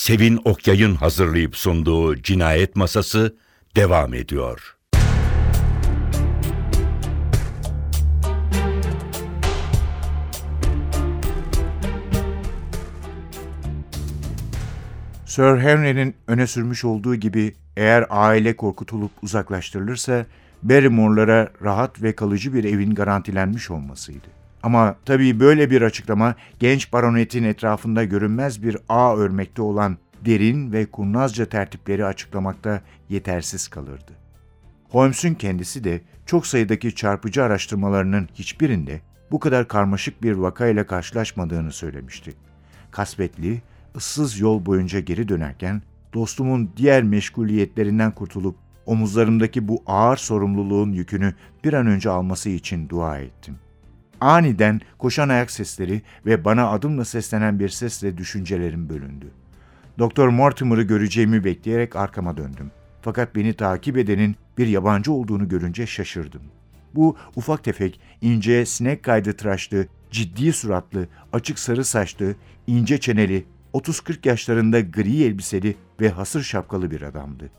Sevin Okyay'ın hazırlayıp sunduğu Cinayet Masası devam ediyor. Sir Henry'nin öne sürmüş olduğu gibi eğer aile korkutulup uzaklaştırılırsa Barrymore'lara rahat ve kalıcı bir evin garantilenmiş olmasıydı. Ama tabii böyle bir açıklama genç baronetin etrafında görünmez bir ağ örmekte olan derin ve kurnazca tertipleri açıklamakta yetersiz kalırdı. Holmes'un kendisi de çok sayıdaki çarpıcı araştırmalarının hiçbirinde bu kadar karmaşık bir vakayla karşılaşmadığını söylemişti. Kasvetli, ıssız yol boyunca geri dönerken dostumun diğer meşguliyetlerinden kurtulup omuzlarımdaki bu ağır sorumluluğun yükünü bir an önce alması için dua ettim. Aniden koşan ayak sesleri ve bana adımla seslenen bir sesle düşüncelerim bölündü. Doktor Mortimer'ı göreceğimi bekleyerek arkama döndüm. Fakat beni takip edenin bir yabancı olduğunu görünce şaşırdım. Bu ufak tefek, ince, sinek kaydı tıraşlı, ciddi suratlı, açık sarı saçlı, ince çeneli, 30-40 yaşlarında gri elbiseli ve hasır şapkalı bir adamdı.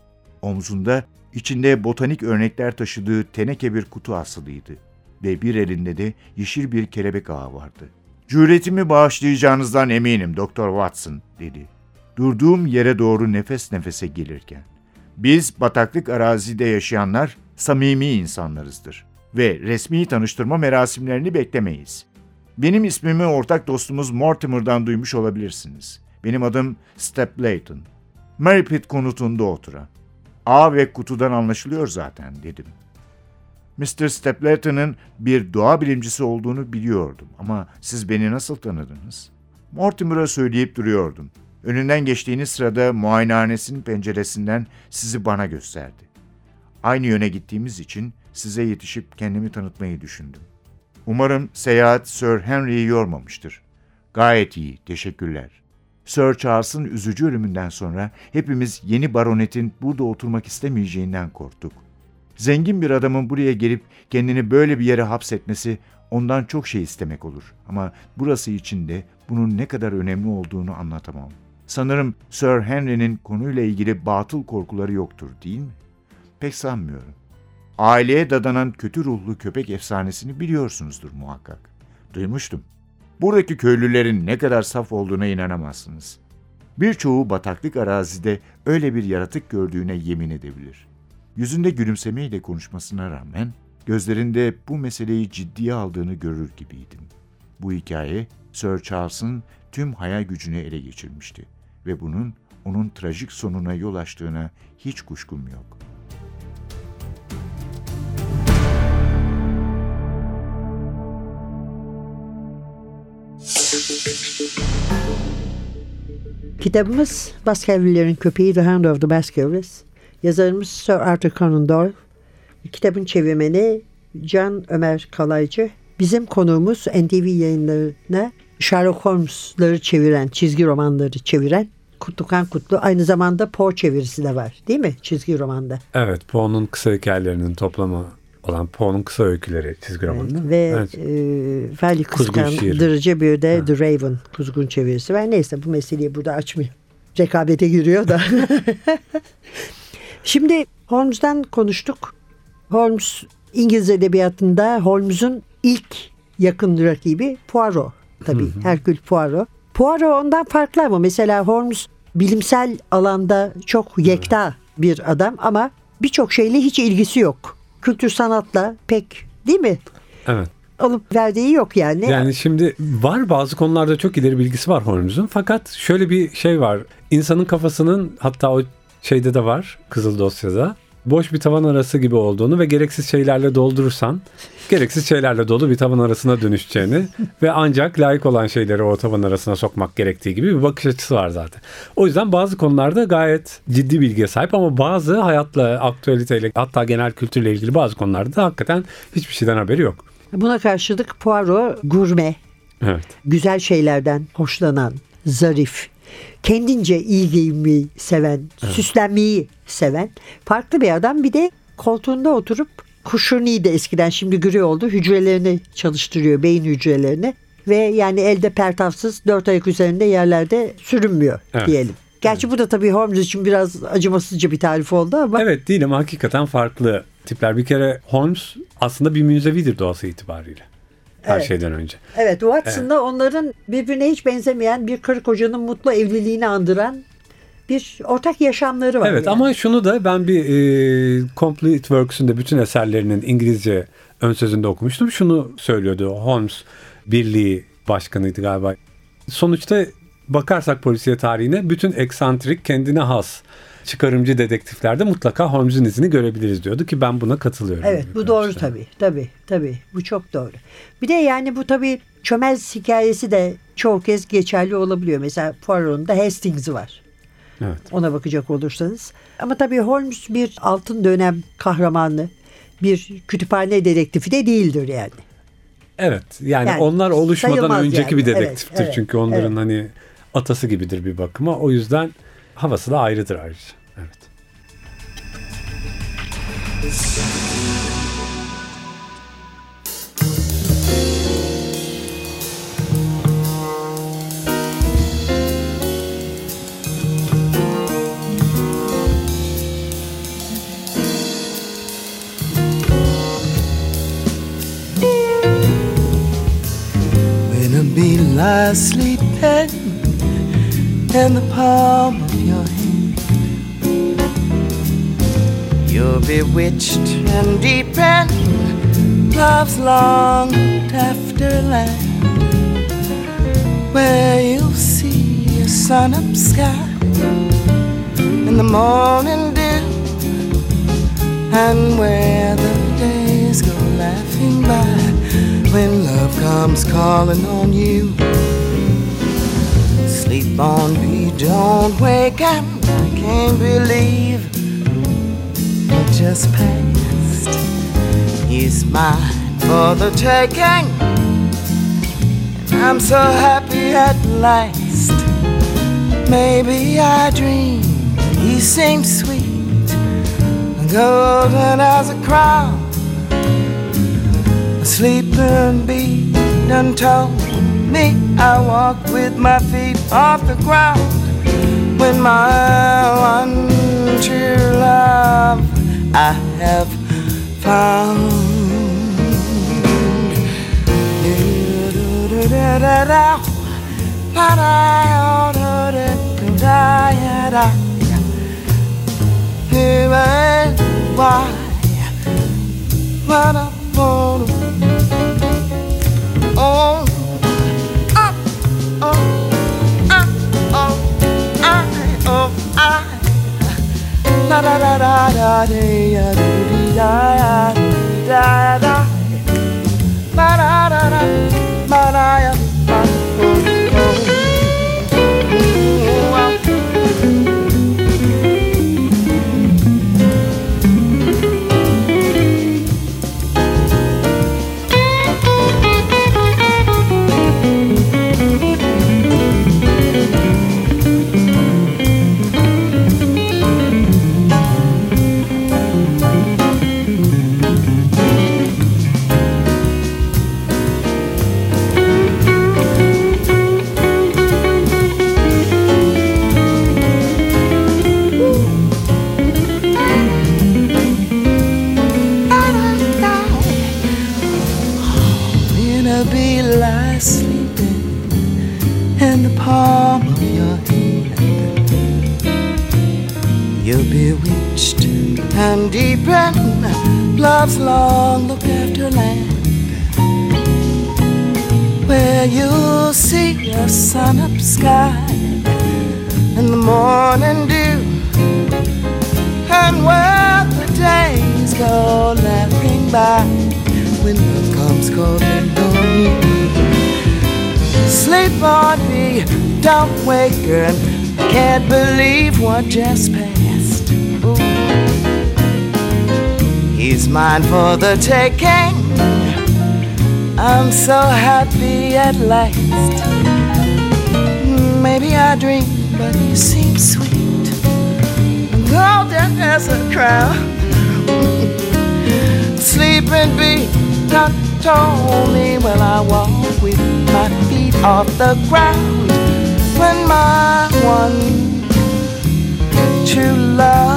Omzunda içinde botanik örnekler taşıdığı teneke bir kutu asılıydı ve bir elinde de yeşil bir kelebek ağı vardı. Cüretimi bağışlayacağınızdan eminim Doktor Watson dedi. Durduğum yere doğru nefes nefese gelirken. Biz bataklık arazide yaşayanlar samimi insanlarızdır ve resmi tanıştırma merasimlerini beklemeyiz. Benim ismimi ortak dostumuz Mortimer'dan duymuş olabilirsiniz. Benim adım Stapleton. Marypit konutunda oturan. A ve kutudan anlaşılıyor zaten dedim. Mr. Stapleton'ın bir doğa bilimcisi olduğunu biliyordum ama siz beni nasıl tanıdınız? Mortimer'a söyleyip duruyordum. Önünden geçtiğiniz sırada muayenehanesinin penceresinden sizi bana gösterdi. Aynı yöne gittiğimiz için size yetişip kendimi tanıtmayı düşündüm. Umarım seyahat Sir Henry'i yormamıştır. Gayet iyi, teşekkürler. Sir Charles'ın üzücü ölümünden sonra hepimiz yeni baronetin burada oturmak istemeyeceğinden korktuk. Zengin bir adamın buraya gelip kendini böyle bir yere hapsetmesi ondan çok şey istemek olur. Ama burası için de bunun ne kadar önemli olduğunu anlatamam. Sanırım Sir Henry'nin konuyla ilgili batıl korkuları yoktur değil mi? Pek sanmıyorum. Aileye dadanan kötü ruhlu köpek efsanesini biliyorsunuzdur muhakkak. Duymuştum. Buradaki köylülerin ne kadar saf olduğuna inanamazsınız. Birçoğu bataklık arazide öyle bir yaratık gördüğüne yemin edebilir. Yüzünde gülümsemeyle konuşmasına rağmen gözlerinde bu meseleyi ciddiye aldığını görür gibiydim. Bu hikaye Sir Charles'ın tüm hayal gücünü ele geçirmişti ve bunun onun trajik sonuna yol açtığına hiç kuşkum yok. Kitabımız Baskerville'lerin Köpeği The Hand of the Baskervilles. Yazarımız Sir Arthur Conan Doyle. Kitabın çevirmeni Can Ömer Kalaycı. Bizim konuğumuz NTV yayınlarına Sherlock Holmes'ları çeviren, çizgi romanları çeviren Kutlukan Kutlu. Aynı zamanda Poe çevirisi de var değil mi çizgi romanda? Evet Poe'nun kısa hikayelerinin toplamı olan Poe'nun kısa öyküleri çizgi romanı. Ve evet. e, Ferli Kıskandırıcı bir de ha. The Raven Kuzgun çevirisi var. Neyse bu meseleyi burada açmıyor. Rekabete giriyor da. Şimdi Holmes'dan konuştuk. Holmes İngiliz edebiyatında Holmes'un ilk yakın rakibi Poirot tabii. Hı hı. Herkül Poirot. Poirot ondan farklı ama mesela Holmes bilimsel alanda çok yekta bir adam ama birçok şeyle hiç ilgisi yok. Kültür sanatla pek değil mi? Evet alıp verdiği yok yani. Yani şimdi var bazı konularda çok ileri bilgisi var Holmes'un. Fakat şöyle bir şey var. İnsanın kafasının hatta o şeyde de var Kızıl Dosya'da boş bir tavan arası gibi olduğunu ve gereksiz şeylerle doldurursan gereksiz şeylerle dolu bir tavan arasına dönüşeceğini ve ancak layık olan şeyleri o tavan arasına sokmak gerektiği gibi bir bakış açısı var zaten. O yüzden bazı konularda gayet ciddi bilgiye sahip ama bazı hayatla, aktüeliteyle hatta genel kültürle ilgili bazı konularda da hakikaten hiçbir şeyden haberi yok. Buna karşılık Poirot gurme, evet. güzel şeylerden hoşlanan, zarif, kendince iyi giyinmeyi seven, evet. süslenmeyi seven farklı bir adam. Bir de koltuğunda oturup Kuşuni de eskiden şimdi gri oldu. Hücrelerini çalıştırıyor, beyin hücrelerini. Ve yani elde pertafsız dört ayak üzerinde yerlerde sürünmüyor evet. diyelim. Gerçi bu da tabii Holmes için biraz acımasızca bir tarif oldu ama. Evet değil ama hakikaten farklı tipler. Bir kere Holmes aslında bir müzevidir doğası itibariyle. Her Evet. şeyden önce. Evet Watson'da onların birbirine hiç benzemeyen bir karı kocanın mutlu evliliğini andıran bir ortak yaşamları var. Evet yani. ama şunu da ben bir e, Complete Works'ün de bütün eserlerinin İngilizce ön sözünde okumuştum. Şunu söylüyordu Holmes birliği başkanıydı galiba. Sonuçta bakarsak polisiye tarihine bütün eksantrik kendine has çıkarımcı dedektiflerde mutlaka Holmes'un izini görebiliriz diyordu ki ben buna katılıyorum. Evet bu doğru ölçüde. tabii. Tabii tabii. Bu çok doğru. Bir de yani bu tabii çömez hikayesi de çoğu kez geçerli olabiliyor. Mesela Poirot'un da Hastings'i var. Evet. Ona bakacak olursanız. Ama tabii Holmes bir altın dönem kahramanı, bir kütüphane dedektifi de değildir yani. Evet yani, Yani onlar oluşmadan önceki yani. bir Evet, dedektiftir. evet, Çünkü onların evet. hani atası gibidir bir bakıma. O yüzden havası da ayrıdır ayrıca. Evet. Bee lies sleeping in the palm of your hand, you're bewitched and deep in love's long afterland, where you'll see a sun up sky in the morning dew, and where the days go laughing by when love comes calling on you. Sleep on me, don't wake up. I can't believe it just passed. He's mine for the taking. I'm so happy at last. Maybe I dream he seems sweet, golden as a crown. A sleeping bee done told me I walk with my feet off the ground when my one true love I have found. Why? What I wanna Oh, da da dee, ya, dee, dee, da, ya, dee, da, da. Morning dew. And where the days go laughing by when love comes calling on you. Sleep on me, don't wake and can't believe what just passed. Ooh. He's mine for the taking. I'm so happy at last. Maybe I dream, but you seem sweet. Golden as a crown. Sleeping bee, not Tony, when I walk with my feet off the ground. When my one true love.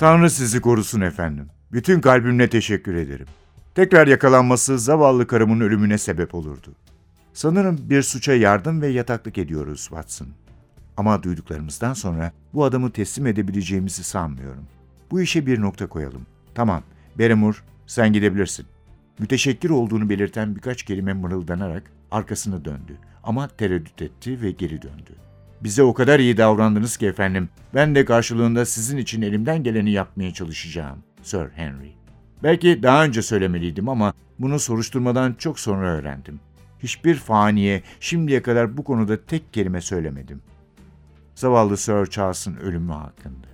Tanrı sizi korusun efendim. Bütün kalbimle teşekkür ederim. Tekrar yakalanması zavallı karımın ölümüne sebep olurdu. Sanırım bir suça yardım ve yataklık ediyoruz Watson. Ama duyduklarımızdan sonra bu adamı teslim edebileceğimizi sanmıyorum. Bu işe bir nokta koyalım. Tamam, Barrymore sen gidebilirsin. Müteşekkir olduğunu belirten birkaç kelime mırıldanarak arkasını döndü. Ama tereddüt etti ve geri döndü. Bize o kadar iyi davrandınız ki efendim, ben de karşılığında sizin için elimden geleni yapmaya çalışacağım, Sir Henry. Belki daha önce söylemeliydim ama bunu soruşturmadan çok sonra öğrendim. Hiçbir faniye şimdiye kadar bu konuda tek kelime söylemedim. Zavallı Sir Charles'ın ölümü hakkında.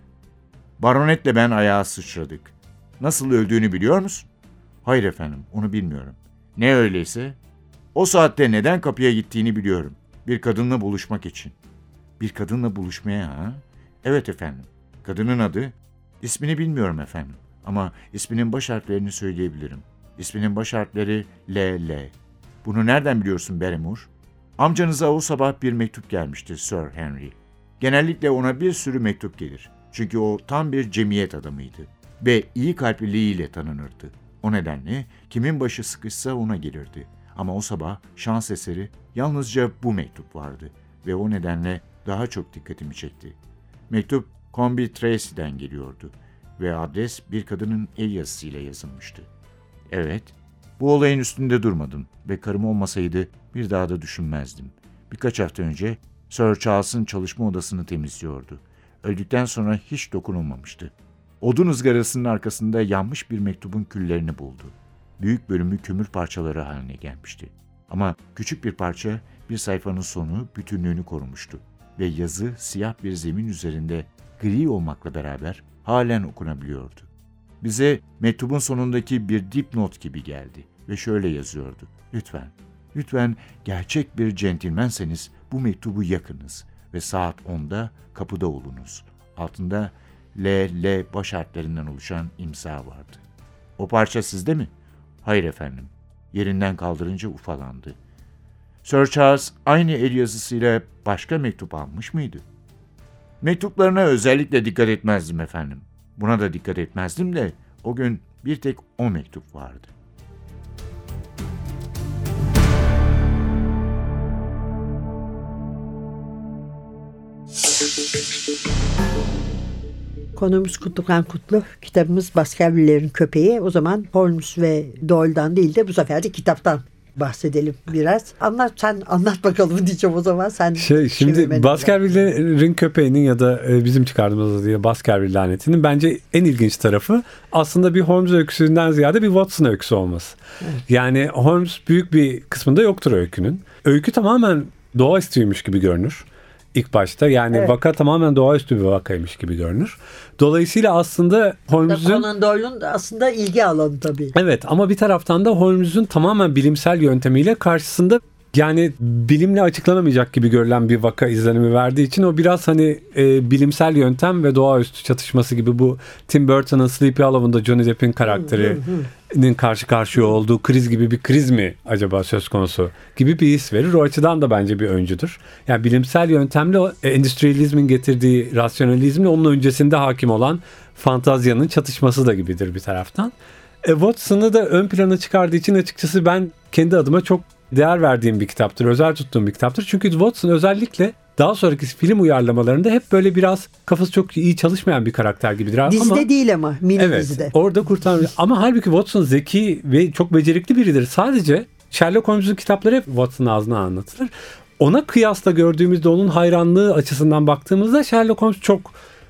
Baronetle ben ayağa sıçradık. Nasıl öldüğünü biliyor musun? Hayır efendim, onu bilmiyorum. Ne öyleyse, o saatte neden kapıya gittiğini biliyorum. Bir kadınla buluşmak için. Bir kadınla buluşmaya ha? Evet efendim. Kadının adı? İsmini bilmiyorum efendim. Ama isminin baş harflerini söyleyebilirim. İsminin baş harfleri L, L. Bunu nereden biliyorsun Barrymore? Amcanıza o sabah bir mektup gelmişti Sir Henry. Genellikle ona bir sürü mektup gelir. Çünkü o tam bir cemiyet adamıydı. Ve iyi kalpliliğiyle tanınırdı. O nedenle kimin başı sıkışsa ona gelirdi. Ama o sabah şans eseri yalnızca bu mektup vardı. Ve o nedenle daha çok dikkatimi çekti. Mektup Combi Tracy'den geliyordu. Ve adres bir kadının el yazısıyla yazılmıştı. Evet, bu olayın üstünde durmadım ve karım olmasaydı bir daha da düşünmezdim. Birkaç hafta önce Sir Charles'ın çalışma odasını temizliyordu. Öldükten sonra hiç dokunulmamıştı. Odun ızgarasının arkasında yanmış bir mektubun küllerini buldu. Büyük bölümü kömür parçaları haline gelmişti. Ama küçük bir parça bir sayfanın sonu bütünlüğünü korumuştu ve yazı siyah bir zemin üzerinde gri olmakla beraber halen okunabiliyordu. Bize mektubun sonundaki bir dipnot gibi geldi ve şöyle yazıyordu. Lütfen, lütfen gerçek bir centilmenseniz bu mektubu yakınız ve saat 10'da kapıda olunuz. Altında L, L baş harflerinden oluşan imza vardı. O parça sizde mi? Hayır efendim. Yerinden kaldırınca ufalandı. Sir Charles aynı el yazısıyla başka mektup almış mıydı? Mektuplarına özellikle dikkat etmezdim efendim. Buna da dikkat etmezdim de o gün bir tek o mektup vardı. Konumuz Kutlukan Kutlu. Kitabımız Baskerville'lerin köpeği. O zaman Holmes ve Doyle'dan değil de bu sefer de kitaptan bahsedelim biraz. Anlat sen anlat bakalım diyeceğim o zaman. Sen Şey, şimdi Baskerville'lerin köpeğinin ya da e, bizim çıkardığımız adıyla Baskerville lanetinin bence en ilginç tarafı aslında bir Holmes öyküsünden ziyade bir Watson öyküsü olması. Yani Holmes büyük bir kısmında yoktur öykünün. Öykü tamamen doğaüstüymüş gibi görünür ilk başta. Yani Evet. vaka tamamen doğaüstü bir vakaymış gibi görünür. Dolayısıyla aslında Holmes'un Conan Doyle'un aslında ilgi alanı tabii. Evet ama bir taraftan da Holmes'un tamamen bilimsel yöntemiyle karşısında yani bilimle açıklanamayacak gibi görülen bir vaka izlenimi verdiği için o biraz hani e, bilimsel yöntem ve doğaüstü çatışması gibi bu Tim Burton'ın Sleepy Hollow'unda Johnny Depp'in karakterinin karşı karşıya olduğu kriz gibi bir kriz mi acaba söz konusu gibi bir his verir. O açıdan da bence bir öncüdür. Yani bilimsel yöntemle e, endüstriyalizmin getirdiği rasyonalizmle onun öncesinde hakim olan fantazyanın çatışması da gibidir bir taraftan. E, Watson'ı da ön plana çıkardığı için açıkçası ben kendi adıma çok değer verdiğim bir kitaptır. Özel tuttuğum bir kitaptır. Çünkü Watson özellikle daha sonraki film uyarlamalarında hep böyle biraz kafası çok iyi çalışmayan bir karakter gibidir. ama Dizide değil ama mini Evet. dizide. Orada kurtaran ama halbuki Watson zeki ve çok becerikli biridir. Sadece Sherlock Holmes'un kitapları hep Watson'ın ağzına anlatılır. Ona kıyasla gördüğümüzde onun hayranlığı açısından baktığımızda Sherlock Holmes çok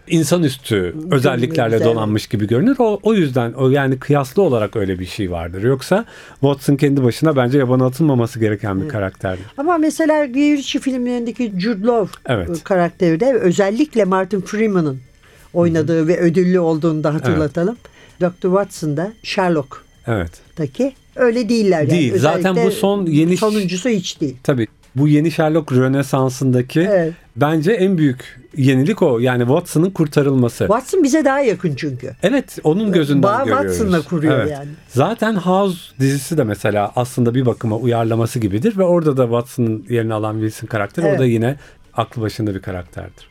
insanüstü özelliklerle evet. donanmış gibi görünür. O, o yüzden o yani kıyaslı olarak öyle bir şey vardır. Yoksa Watson kendi başına bence yabana atılmaması gereken bir karakterdir. Ama mesela Ritchie filmlerindeki Jude Law Evet. karakteri de özellikle Martin Freeman'ın oynadığı ve ödüllü olduğunu da hatırlatalım. Dr. Watson'da Sherlock'taki Evet. öyle değiller yani. Değil. Zaten bu son yeni- sonuncusu hiç değil. Tabii bu yeni Sherlock Rönesansı'ndaki Evet. Bence en büyük yenilik o. Yani Watson'ın kurtarılması. Watson bize daha yakın çünkü. Evet onun gözünden Bağ görüyoruz. Watson'la kuruyor Evet. yani. Zaten House dizisi de mesela aslında bir bakıma uyarlaması gibidir ve orada da Watson'ın yerini alan Wilson karakteri Evet. o da yine aklı başında bir karakterdir.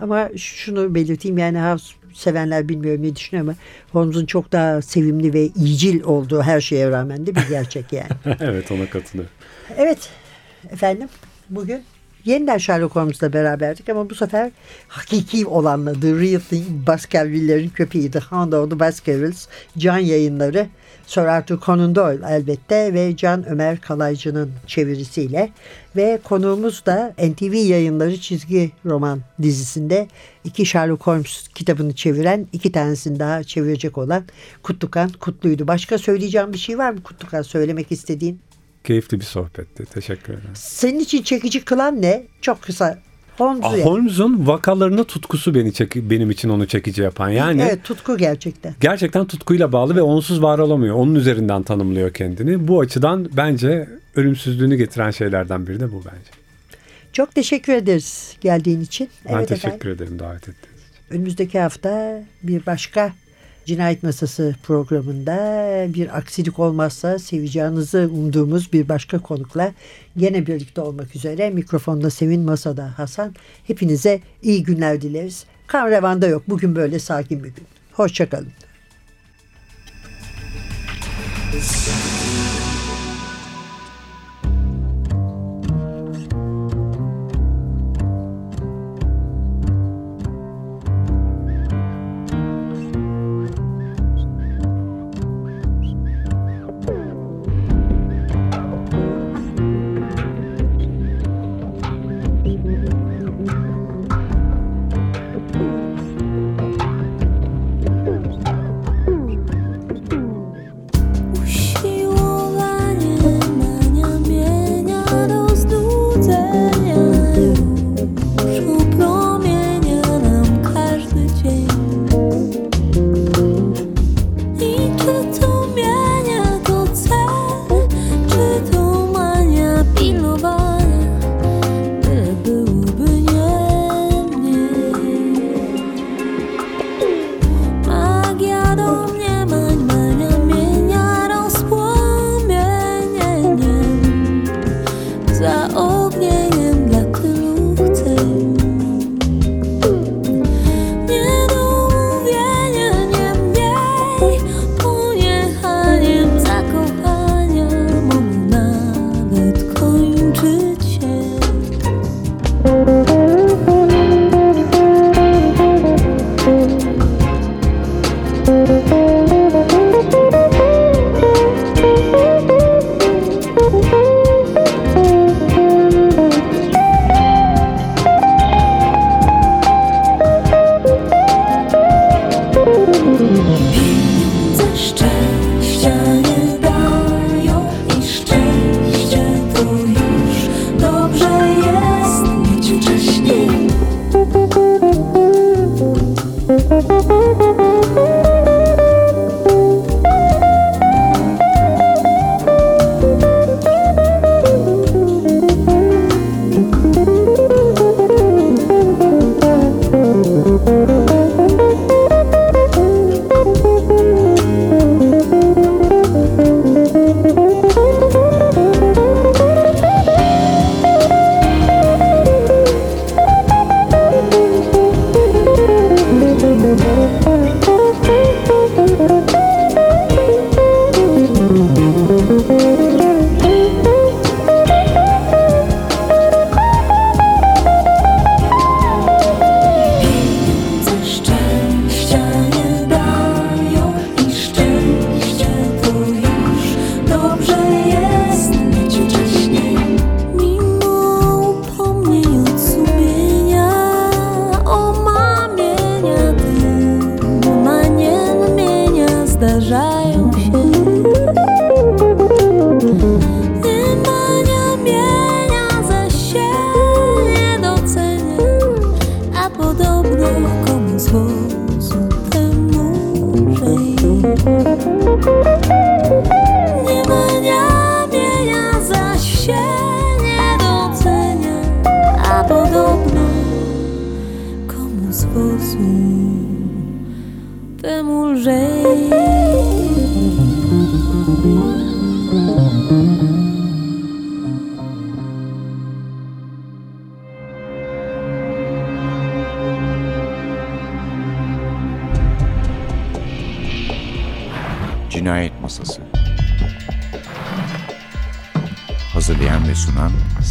Ama şunu belirteyim yani House sevenler bilmiyorum ne düşünüyor ama Holmes'un çok daha sevimli ve iyicil olduğu her şeye rağmen de bir gerçek yani. evet ona katılıyorum. Evet efendim bugün yeniden Sherlock Holmes'la beraberdik ama bu sefer hakiki olanla The Real Thing Baskerville'lerin köpeği The Hound of the Baskervilles can yayınları Sir Arthur Conan Doyle elbette ve Can Ömer Kalaycı'nın çevirisiyle ve konuğumuz da NTV yayınları çizgi roman dizisinde iki Sherlock Holmes kitabını çeviren iki tanesini daha çevirecek olan Kutlukan Kutlu'ydu. Başka söyleyeceğim bir şey var mı Kutlukan söylemek istediğin? Keyifli bir sohbetti. Teşekkür ederim. Senin için çekici kılan ne? Çok kısa. Holmes'u Ah, yani. Holmes'un vakalarına tutkusu beni çek benim için onu çekici yapan. Yani Evet tutku gerçekten. gerçekten tutkuyla bağlı ve onsuz var olamıyor. Onun üzerinden tanımlıyor kendini. Bu açıdan bence ölümsüzlüğünü getiren şeylerden biri de bu bence. Çok teşekkür ederiz geldiğin için. Ben evet teşekkür efendim. ederim davet ettiğiniz için. Önümüzdeki hafta bir başka Cinayet Masası programında bir aksilik olmazsa seveceğinizi umduğumuz bir başka konukla gene birlikte olmak üzere mikrofonda Sevin Masada Hasan. Hepinize iyi günler dileriz. Kan revanda yok. Bugün böyle sakin bir gün. Hoşçakalın. Uşuyorlar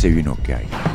Sevin Okyay